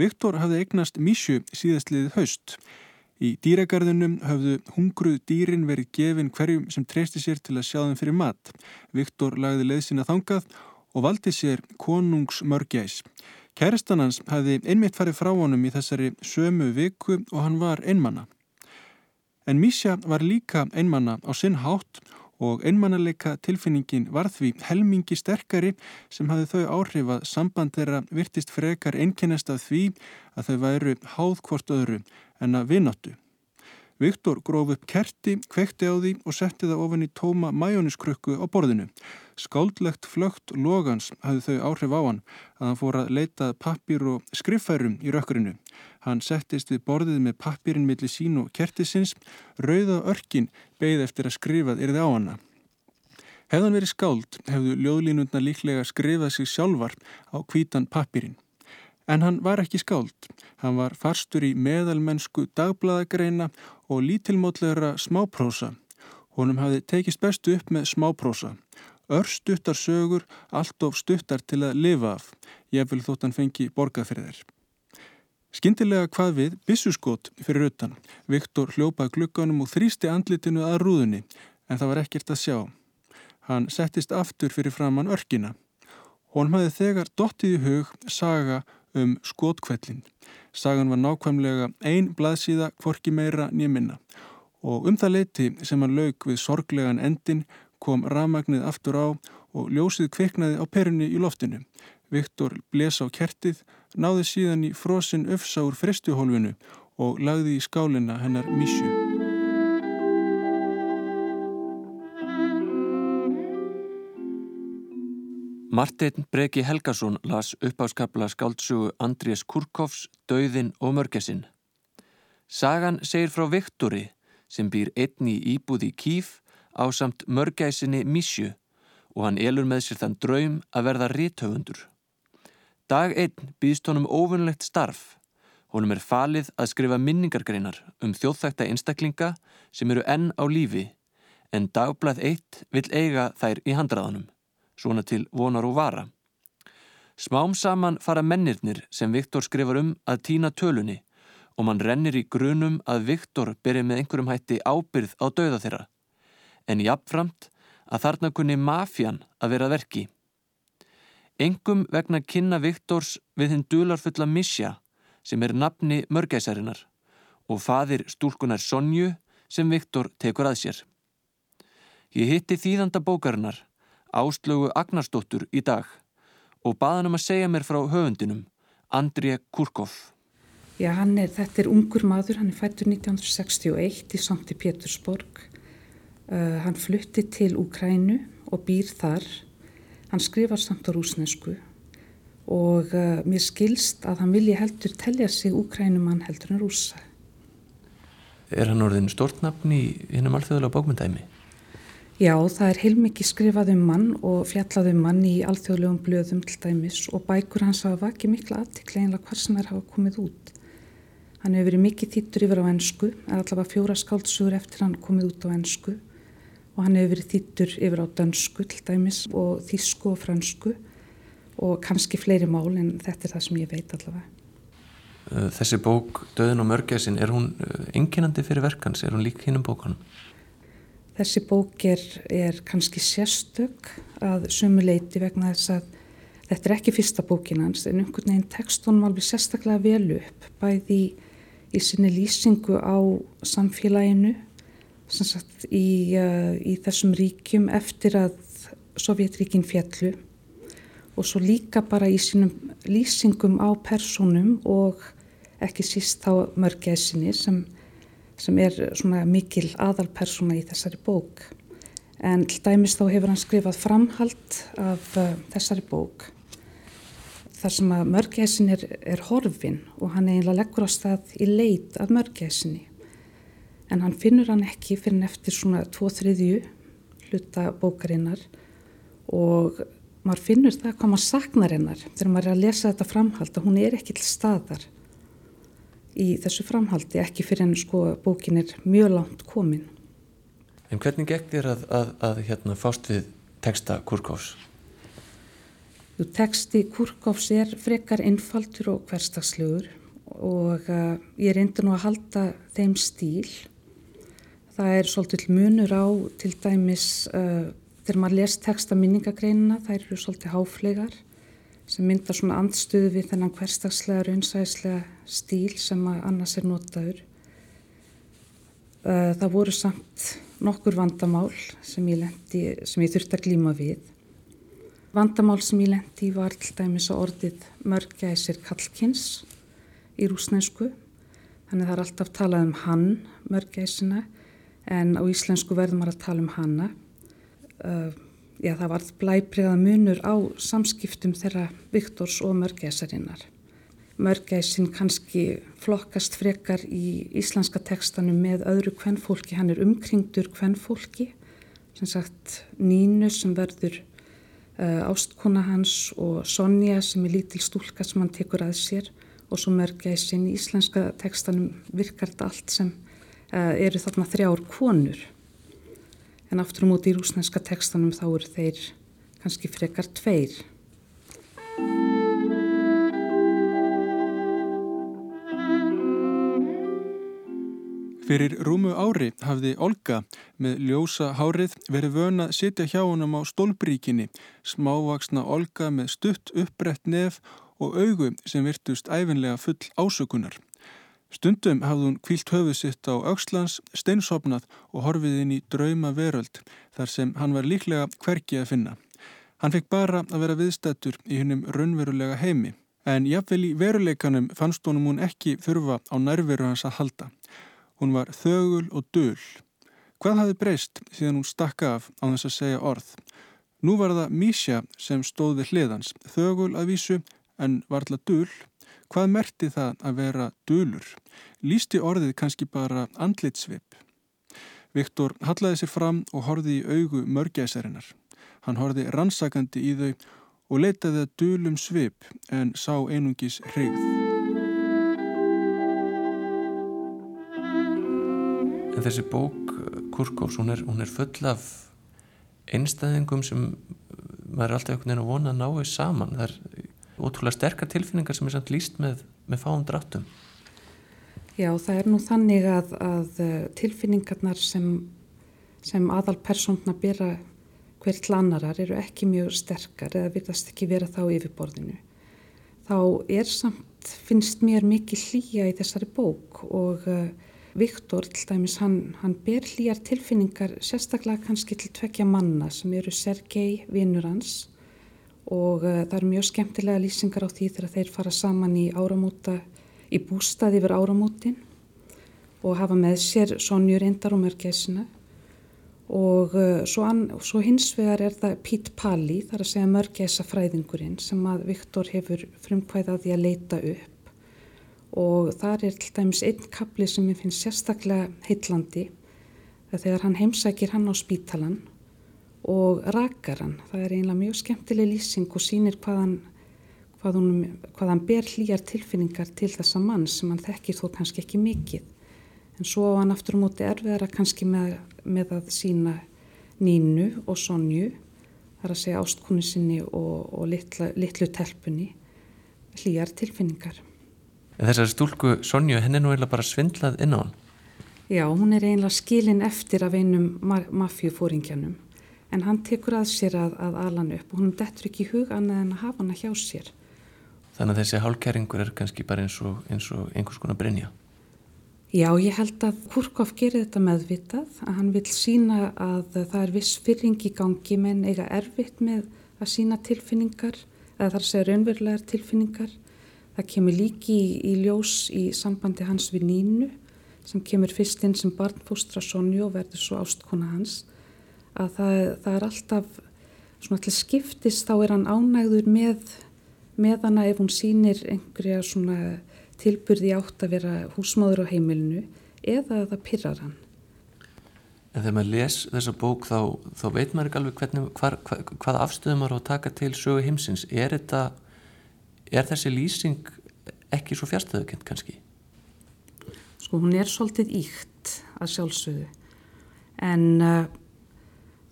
Viktor hafði eignast Mísju síðastliðið haust. Í dýragarðunum höfðu hungruð dýrin verið gefin hverjum sem treysti sér til að sjá þeim fyrir mat. Viktor lagði leðsina þangað og valdi sér konungsmörgjæs. Kærastan hans hafði einmitt farið frá honum í þessari sömu viku og hann var einmanna. En Mísja var líka einmanna á sinn hátt og einmannaleika tilfinningin var því helmingi sterkari sem hafði þau áhrif að samband þeirra virtist frekar einkennast af því að þau væru háð hvort öðru en að vináttu. Viktor gróf upp kerti, kvekti á því og setti það ofan í tóma majóniskrukku á borðinu. Skáldlegt flögt logans hafði þau áhrif á hann að hann fór að leita pappir og skriffærum í rökkurinu. Hann settist við borðið með pappirinn millir sín og kertisins, rauða örkin beigð eftir að skrifað yrði á hana. Hefðan verið skáld hefðu ljóðlínundna líklega skrifað sig sjálfar á kvítan pappirinn. En hann var ekki skáld. Hann var farstur í meðalmennsku dagbladagreina og lítilmótlegra smáprósa. Honum hafði tekist bestu upp með smáprósa. Örstuttar sögur, allt of stuttar til að lifa af. Ég vil þótt hann fengi borgað fyrir þeir. Skindilega hvað við bissuskot fyrir utan. Viktor hljópaði glukkanum og þrýsti andlitinu að rúðunni en það var ekkert að sjá. Hann settist aftur fyrir framann örkina. Hún hafði þegar dottið í hug saga um skotkvellin. Sagan var nákvæmlega ein blaðsíða kvorki meira nýminna og um það leiti sem hann lauk við sorglegan endin kom ramagnið aftur á og ljósið kviknaði á perunni í loftinu. Viktor bles á kertið, náði síðan í frosinn öfsa úr fristuhólfinu og lagði í skálina hennar mísju. Martin Breki Helgason las uppáskapla skáltsugu Andrés Kurkovs Dauðin og mörgesinn. Sagan segir frá Viktori sem býr einn í íbúði Kíf á samt mörgæsinni Mísju og hann elur með sér þann draum að verða ríthöfundur. Dag einn býðst honum ofunlegt starf. Honum er falið að skrifa minningargreinar um þjóðþækta einstaklinga sem eru enn á lífi en dagblað eitt vil eiga þær í handraðanum svona til vonar og vara. Smám saman fara mennirnir sem Viktor skrifar um að týna tölunni og mann rennir í grunum að Viktor byrja með einhverjum hætti ábyrð á dauða þeirra. En jafnframt að þarna kunni mafjan að vera verki. Engum vegna kynna Viktors við hinn dularfulla Misja sem er nafni mörgæsarinnar og fadir stúlkunar Sonju sem Viktor tekur að sér. Ég hitti þýðanda bókarinnar Áslögu Agnarsdóttur í dag og baðan um að segja mér frá höfundinum, André Kurkov. Já, er, þetta er ungur maður, hann er fættur 1961 í Sankti Pétursborg. Uh, hann flutti til Úkrænu og býr þar. Hann skrifar samt á rúsnesku og uh, mér skilst að hann vilja heldur telja sig Úkrænumann heldur en rúsa. Er hann orðin stórtnafn í hennum alþjóðlega bókmyndæmi? Já, það er heilmikið skrifað um mann og fjallað um mann í alþjóðlegum blöðum til dæmis og bækur hans hafa vakið mikla aðtikla einlega hvað sem er hafa komið út. Hann hefur verið mikið þýttur yfir á ennsku, er allavega fjóra skáltsugur eftir hann komið út á ennsku og hann hefur verið þýttur yfir á dönsku til dæmis og þísku og fransku og kannski fleiri mál en þetta er það sem ég veit allavega. Þessi bók, Döðin og mörgæsin, er hún enginandi fyrir verkans? Er hún lík hinn um bókanum? Þessi bók er, er kannski sérstök að sumuleiti vegna þess að þetta er ekki fyrsta bókin hans en einhvern veginn tekstunum alveg sérstaklega vel upp bæði í, í sinni lýsingu á samfélaginu sagt, í, uh, í þessum ríkjum eftir að Sovjetríkin fjallu og svo líka bara í sínum lýsingum á personum og ekki síst á mörgæsinni sem sem er svona mikil aðalpersona í þessari bók. En dæmis þá hefur hann skrifað framhald af uh, þessari bók þar sem að mörgæsin er, er horfin og hann eiginlega leggur á stað í leit af mörgæsinni. En hann finnur hann ekki fyrir neftir svona tvo þriðju hluta bókarinnar og maður finnur það hvað maður saknar hennar þegar maður er að lesa þetta framhald að hún er ekki til staðar í þessu framhaldi, ekki fyrir en sko bókin er mjög langt komin. En hvernig gekk þér að, að, að hérna, fást við texta Kurkovs? Jú, texti Kurkovs er frekar einfaldur og hverstagslegur og uh, ég reyndi nú að halda þeim stíl. Það er svolítið munur á til dæmis uh, þegar maður les texta minningagreinina, það eru svolítið háflegar sem myndar svona andstuð við þennan hverstagslega raunsæðislega stíl sem annars er notaður. Það voru samt nokkur vandamál sem ég, lendi, sem ég þurfti að glíma við. Vandamál sem ég lendi var til dæmis að orðið mörgæsir kallkins í rúsnensku. Þannig það er alltaf talað um hann, mörgæsina, en á íslensku verður maður að tala um hanna. Já, það varð blæbriða munur á samskiptum þeirra Viktors og mörgæsarinnar. Mörgæsin kannski flokkast frekar í íslenska tekstanum með öðru kvennfólki, hann er umkringdur kvennfólki, sem sagt Nínu sem verður uh, ástkona hans og Sonja sem er lítil stúlka sem hann tekur að sér. Og svo mörgæsin. Í íslenska tekstanum virkar þetta allt sem uh, eru þarna þrjár konur en aftur á móti í rúsneska tekstanum þá eru þeir kannski frekar tveir. Fyrir rúmu ári hafði Olga með ljósa hárið verið vöna að sitja hjá honum á stólbríkinni, smávaksna Olga með stutt uppbrett nef og augu sem virtust æfinlega full ásökunar. Stundum hafði hún kvílt höfuð sitt á aukslans, steinsopnað og horfið inn í drauma veröld þar sem hann var líklega hverki að finna. Hann fekk bara að vera viðstættur í hennum raunverulega heimi en jafnvel í veruleikanum fannst honum hún ekki þurfa á nærveru hans að halda. Hún var þögul og döl. Hvað hafi breyst síðan hún stakka af á þess að segja orð? Nú var það Mísja sem stóð við hliðans, þögul að vísu en varðla döl. Hvað merti það að vera dölur? Lýsti orðið kannski bara andlitsvip. Viktor hallaði sér fram og horði í augu mörgæsarinnar. Hann horði rannsakandi í þau og leitaði að dölum svip en sá einungis hreyð. En þessi bók, Kurkovs, hún er, hún er full af einstæðingum sem maður er alltaf einhvern veginn að vona að náu saman. Það er ótrúlega sterkar tilfinningar sem er samt líst með, með fáum dráttum. Já, það er nú þannig að, að eh, tilfinningarnar sem, sem aðal persónna byrja hver til annarar eru ekki mjög sterkar eða virðast ekki vera þá yfirborðinu. Þá er samt, finnst mér mikið hlýja í þessari bók og uh, Viktor til dæmis, hann, hann ber hlýjar tilfinningar sérstaklega kannski til tvekja manna sem eru Sergei, vinnur hans og uh, það eru mjög skemmtilega lýsingar á því þegar þeir fara saman í áramóta, í bústað yfir áramótin og hafa með sér sonjur endar og mörgæsina og uh, svo, svo hins vegar er það Pít Palli, þar að segja mörgæsa fræðingurinn sem að Viktor hefur frumkvæðaði að leita upp. Og þar er til dæmis einn kapli sem ég finnst sérstaklega heitlandi þegar hann heimsækir hann á spítalan og rakar hann. Það er einlega mjög skemmtileg lýsing og sínir hvað hann, hvað hvað hann ber hlýjar tilfinningar til þessa mann sem hann þekkir þó kannski ekki mikið. En svo á hann aftur á móti erfiðara kannski með, með að sína nínu og sonju, þar að segja ástkonu sinni og, og litla, litlu telpunni, hlýjar tilfinningar. En þessari stúlku Sonju, henni er nú eiginlega bara svindlað inn á hann. Já, hún er eiginlega skilin eftir af einum mafjufóringjanum en hann tekur að sér að, að alan upp og hún dettur ekki í hug annað en að hafa hana hjá sér. Þannig að þessi hálkæringur er kannski bara eins og, eins og einhvers konar brinja. Já, ég held að Kurkov gerir þetta meðvitað að hann vil sína að það er viss fyrring í gangi menn eiga erfitt með að sína tilfinningar eða þar segja raunverulegar tilfinningar Það kemur líki í, í ljós í sambandi hans við Nínu sem kemur fyrst inn sem barnfóstra Sonju og verður svo ástkona hans að það, það er alltaf svona allir skiptist þá er hann ánægður með, með hana ef hún sýnir einhverja svona tilbyrði átt að vera húsmáður á heimilinu eða það pyrrar hann. En þegar maður les þessa bók þá, þá veit maður ekki alveg hvernig, hvar, hvað, hvað afstöðum maður á að taka til sögu heimsins. Er þetta er þessi lýsing ekki svo fjárstöðukent kannski? Sko hún er svolítið íkt að sjálfsögðu en uh,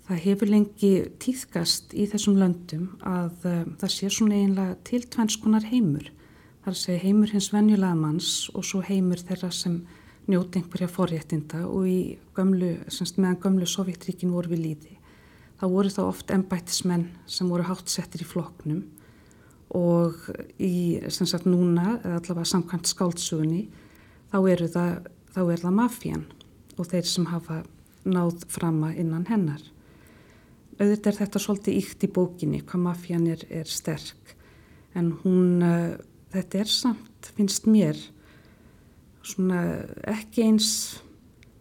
það hefur lengi týðkast í þessum löndum að uh, það sé svona einlega til tvennskonar heimur. Það að segja heimur hins venjulega manns og svo heimur þeirra sem njóti einhverja forréttinda og í gömlu, semst meðan gömlu Sovjetríkin voru við líði. Það voru þá oft ennbættismenn sem voru hátsettir í floknum og í sem sagt núna, eða allavega samkvæmt skáltsugunni, þá, þá er það mafjan og þeir sem hafa náð frama innan hennar. Auðvitað er þetta svolítið íkt í bókinni hvað mafjan er, er sterk. En hún, uh, þetta er samt, finnst mér, svona ekki eins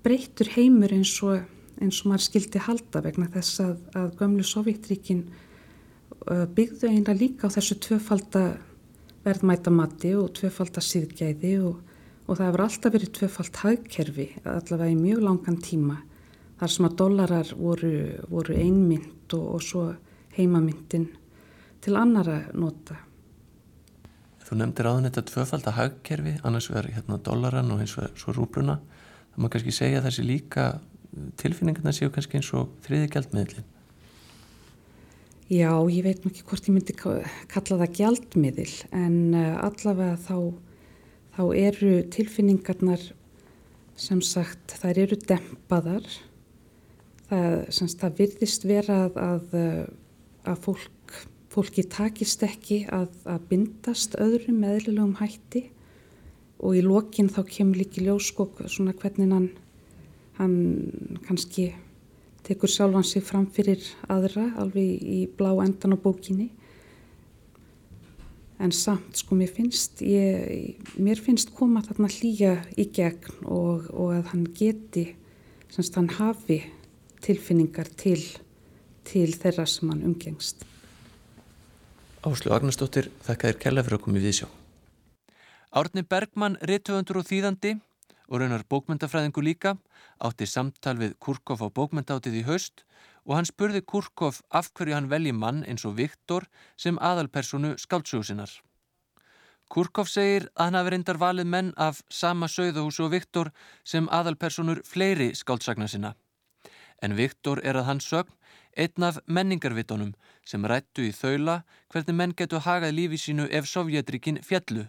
breytur heimur eins og, eins og maður skildi halda vegna þess að, að gömlu Sovjetríkinn byggðu einra líka á þessu tvöfalda verðmætamatti og tvöfalda síðgæði og, og það hefur alltaf verið tvöfald hagkerfi allavega í mjög langan tíma þar sem að dollarar voru, voru einmynd og, og svo heimamyndin til annara nota. Þú nefndir áðan þetta tvöfalda hagkerfi, annars verður hérna dollaran og eins og svo rúbruna. Það má kannski segja að þessi líka tilfinningarna séu kannski eins og þriði gældmiðlinn. Já, ég veit ekki hvort ég myndi kalla það gjaldmiðil en uh, allavega þá, þá eru tilfinningarnar sem sagt þær eru dempaðar. Það, semst, það virðist vera að, að, að fólk, fólki takist ekki að, að bindast öðrum meðlilegum hætti. Og í lokin þá kemur líki ljóskokk svona hvernig hann, hann kannski tekur sjálfan sig fram fyrir aðra alveg í blá endan á bókinni. En samt sko mér finnst ég, mér finnst koma þarna hlýja í gegn og, og að hann geti semst hann hafi tilfinningar til, til þeirra sem hann umgengst Áslu Agnarsdóttir þakka þér kella fyrir að koma í viðsjá Árni Bergmann, rittöfundur og þýðandi og raunar bókmyndafræðingu líka átti samtal við Kurkov á bókmyndátið í haust og hann spurði Kurkov af hverju hann velji mann eins og Viktor sem aðalpersonu skáldsögusinnar. Kurkov segir að hann hafi reyndar valið menn af sama sögðahús og Viktor sem aðalpersonur fleiri skáldsagna sinna. En Viktor er að hans sögn einn af menningarvitunum sem rættu í þaula hvernig menn getur hagað lífi sínu ef Sovjetrikin fjallu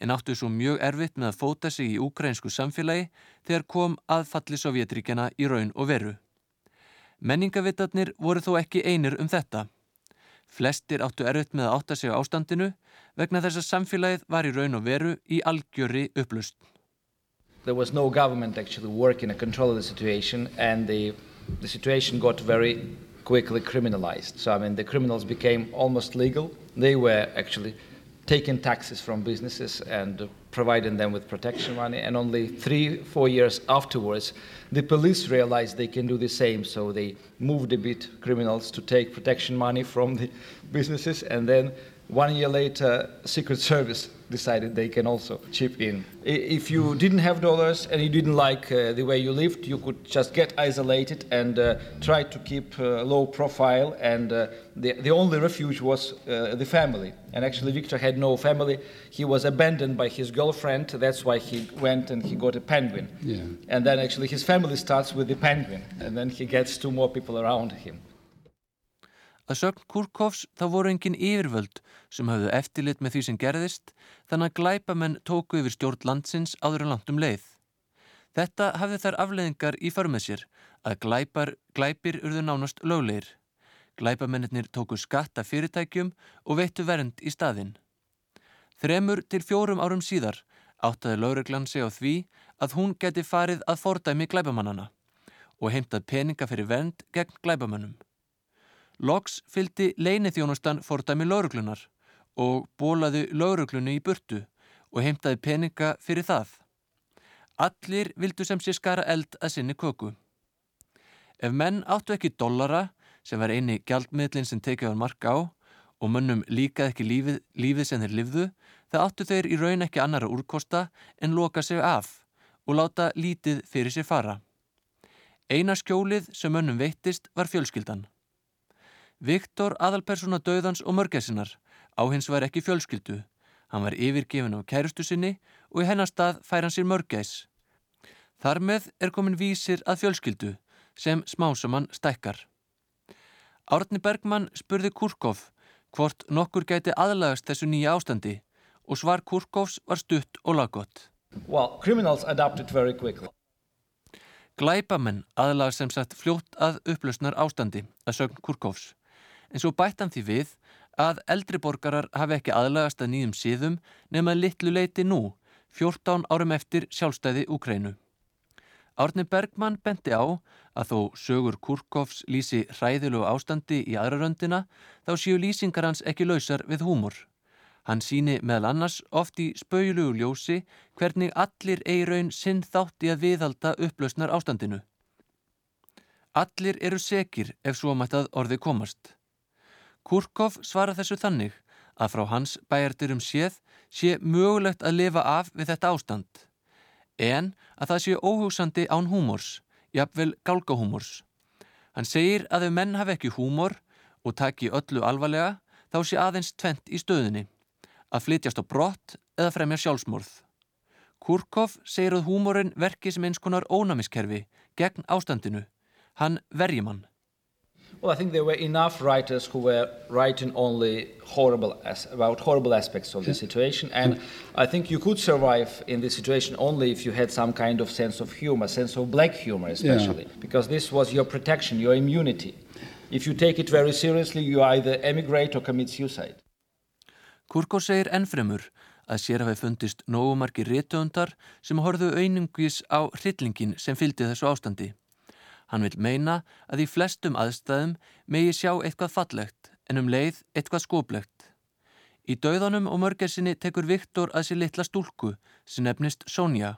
en áttu svo mjög erfitt með að fóta sig í ukrainsku samfélagi þegar kom aðfalli Sovjetríkjana í raun og veru. Menningavitarnir voru þó ekki einir um þetta. Flestir áttu erfitt með að átta sig á ástandinu vegna þess að samfélagið var í raun og veru í algjöri upplust. There was no government actually working to control the situation and the, the situation got very quickly criminalized. So I mean the criminals became almost legal. They were actually taking taxes from businesses and providing them with protection money. And only three, four years afterwards, the police realized they can do the same. So they moved a bit criminals to take protection money from the businesses. And then one year later, Secret Service decided they can also chip in. If you didn't have dollars and you didn't like uh, the way you lived, you could just get isolated and uh, try to keep uh, low profile. And uh, the, the only refuge was uh, the family. And actually, Victor had no family. He was abandoned by his girlfriend. That's why he went and he got a penguin. Yeah. And then actually, his family starts with the penguin. And then he gets two more people around him. Að sögn Kurkovs þá voru engin yfirvöld sem hafðu eftirlit með því sem gerðist þannig að glæpamenn tóku yfir stjórn landsins áður en langt um leið. Þetta hafði þær afleðingar í förmið sér að glæpar, glæpir urðu nánast löglegir. Glæpamennir tóku skatta fyrirtækjum og veittu vernd í staðinn. Þremur til fjórum árum síðar áttaði lögreglan sig á því að hún geti farið að fordæmi glæpamannana og heimtað peninga fyrir vernd gegn glæpamannum. Loks fyldi leinithjónustan fordæmi lauruglunar og bólaði lauruglunni í burtu og heimtaði peninga fyrir það. Allir vildu sem sé skara eld að sinni köku. Ef menn áttu ekki dollara, sem var eini gjaldmiðlinn sem tekið á marka á, og mönnum líkað ekki lífið, lífið sem þeir livðu, það áttu þeir í raun ekki annara úrkosta en loka sig af og láta lítið fyrir sér fara. Eina skjólið sem mönnum veittist var fjölskyldan. Viktor aðalpersona döðans og mörgessinar á hins var ekki fjölskyldu. Hann var yfirgefin á kærustu sinni og í hennar stað fær hann sér mörgæs. Þar með er komin vísir að fjölskyldu sem smásamann stækkar. Árni Bergmann spurði Kurkov hvort nokkur gæti aðlagast þessu nýja ástandi og svar Kurkovs var stutt og laggott. Well. Glæpamenn aðlagast sem sagt fljótt að upplausnar ástandi að sögn Kurkovs en svo bættan því við að eldri borgarar hafi ekki aðlagast að nýjum síðum nema litlu leiti nú, 14 árum eftir sjálfstæði Úkrænu. Árni Bergmann benti á að þó sögur Kurkovs lýsi hræðilegu ástandi í aðraröndina þá séu lýsingar hans ekki lausar við húmor. Hann síni meðal annars oft í spauðlugu ljósi hvernig allir eigi raun sinn þátt í að viðhalda upplausnar ástandinu. Allir eru sekir ef svo mætt að orði komast. Kurkov svara þessu þannig að frá hans bæjardurum séð sé mögulegt að lifa af við þetta ástand en að það sé óhugsandi án húmors, jafnvel gálgahúmors. Hann segir að ef menn hafi ekki húmor og taki öllu alvarlega þá sé aðeins tvent í stöðinni, að flytjast á brott eða fremja sjálfsmorð. Kurkov segir að húmorinn verki sem eins konar ónamiskerfi gegn ástandinu. Hann verjum hann. Well, I think there were enough writers who were writing only horrible as, about horrible aspects of the situation, and I think you could survive in this situation only if you had some kind of sense of humor, sense of black humor, especially, yeah. because this was your protection, your immunity. If you take it very seriously, you either emigrate or commit suicide. Kurko segir ennfremur að sér hafi fundist nógumarki réttöndar sem horðu einungis á hryllingin sem fylgdi þessu ástandi. Hann vil meina að í flestum aðstæðum megi sjá eitthvað fallegt en um leið eitthvað skóplegt. Í dauðanum og mörgersinni tekur Viktor að sér litla stúlku sem nefnist Sonja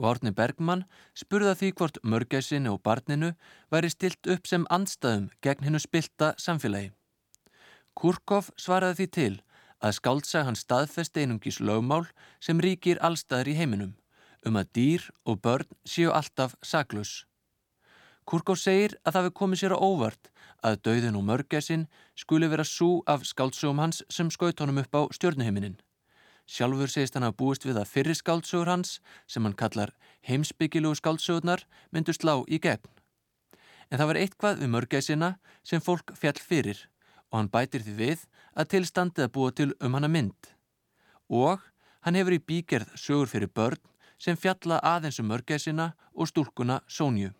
og Árni Bergmann spurða því hvort mörgersinni og barninu væri stilt upp sem andstæðum gegn hennu spilta samfélagi. Kurkov svaraði því til að skáltsa hann staðfest einungis lögmál sem ríkir allstæðar í heiminum um að dýr og börn séu alltaf saklus. Kurkó segir að það við komið sér á óvart að dauðin og mörgæsin skuli vera svo af skáldsögum hans sem skaut honum upp á stjórnuhiminin. Sjálfur segist hann að búist við að fyrri skáldsögur hans, sem hann kallar heimsbyggilugu skáldsögurnar, myndu slá í gegn. En það var eitthvað við mörgæsina sem fólk fjall fyrir og hann bætir því við að tilstandið að búa til um hana mynd. Og hann hefur í bígerð sögur fyrir börn sem fjalla aðeins um mörgæsina og stúlkuna Sónju.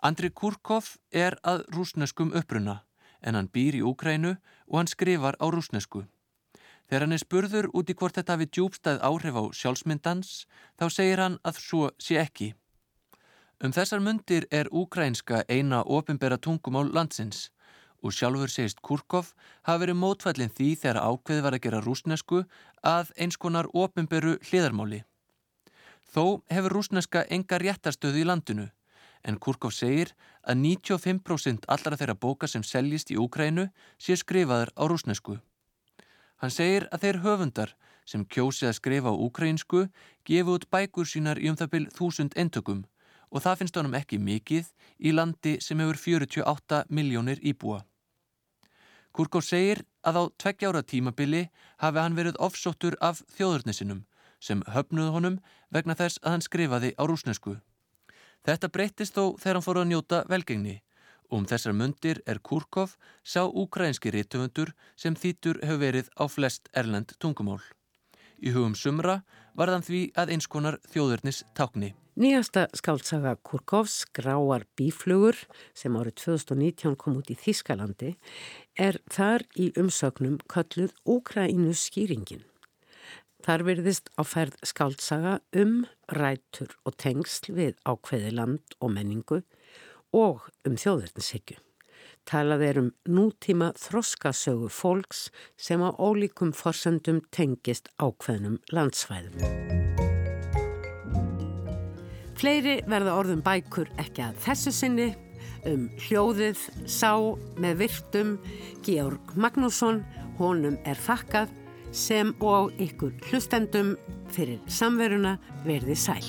Andri Kurkov er að rúsneskum uppruna en hann býr í Úkrænu og hann skrifar á rúsnesku. Þegar hann er spurður út í hvort þetta hafi djúbstæð áhrif á sjálfsmyndans þá segir hann að svo sé ekki. Um þessar myndir er úkrænska eina ofinbera tungumál landsins og sjálfur segist Kurkov hafi verið mótfællin því þegar ákveði var að gera rúsnesku að eins konar ofinberu hliðarmáli. Þó hefur rúsneska enga réttarstöðu í landinu en Kurkov segir að 95% allra þeirra bóka sem seljist í Úkrænu sé skrifaður á rúsnesku. Hann segir að þeir höfundar sem kjósi að skrifa á úkrænsku gefu út bækur sínar í um það byrj þúsund entökum og það finnst honum ekki mikið í landi sem hefur 48 miljónir íbúa. Kurkov segir að á tveggjára tímabili hafi hann verið ofsóttur af þjóðurnisinum sem höfnuð honum vegna þess að hann skrifaði á rúsnesku. Þetta breyttist þó þegar hann fór að njóta velgengni um þessar mundir er Kurkov sá ukrainski rítumundur sem þýtur hefur verið á flest erlend tungumál. Í hugum sumra var þann því að einskonar þjóðurnis tákni. Nýjasta skáltsaga Kurkovs, Gráar bíflugur, sem árið 2019 kom út í Þískalandi, er þar í umsögnum kalluð Úkrænu skýringin. Þar virðist á ferð skáltsaga um rætur og tengsl við ákveði land og menningu og um þjóðverðinshyggju. Talað er um nútíma þroskasögu fólks sem á ólíkum forsendum tengist ákveðnum landsvæðum. Fleiri verða orðum bækur ekki að þessu sinni um hljóðið sá með virtum Georg Magnússon, honum er þakkað sem og ykkur hlustendum fyrir samveruna verði sæl.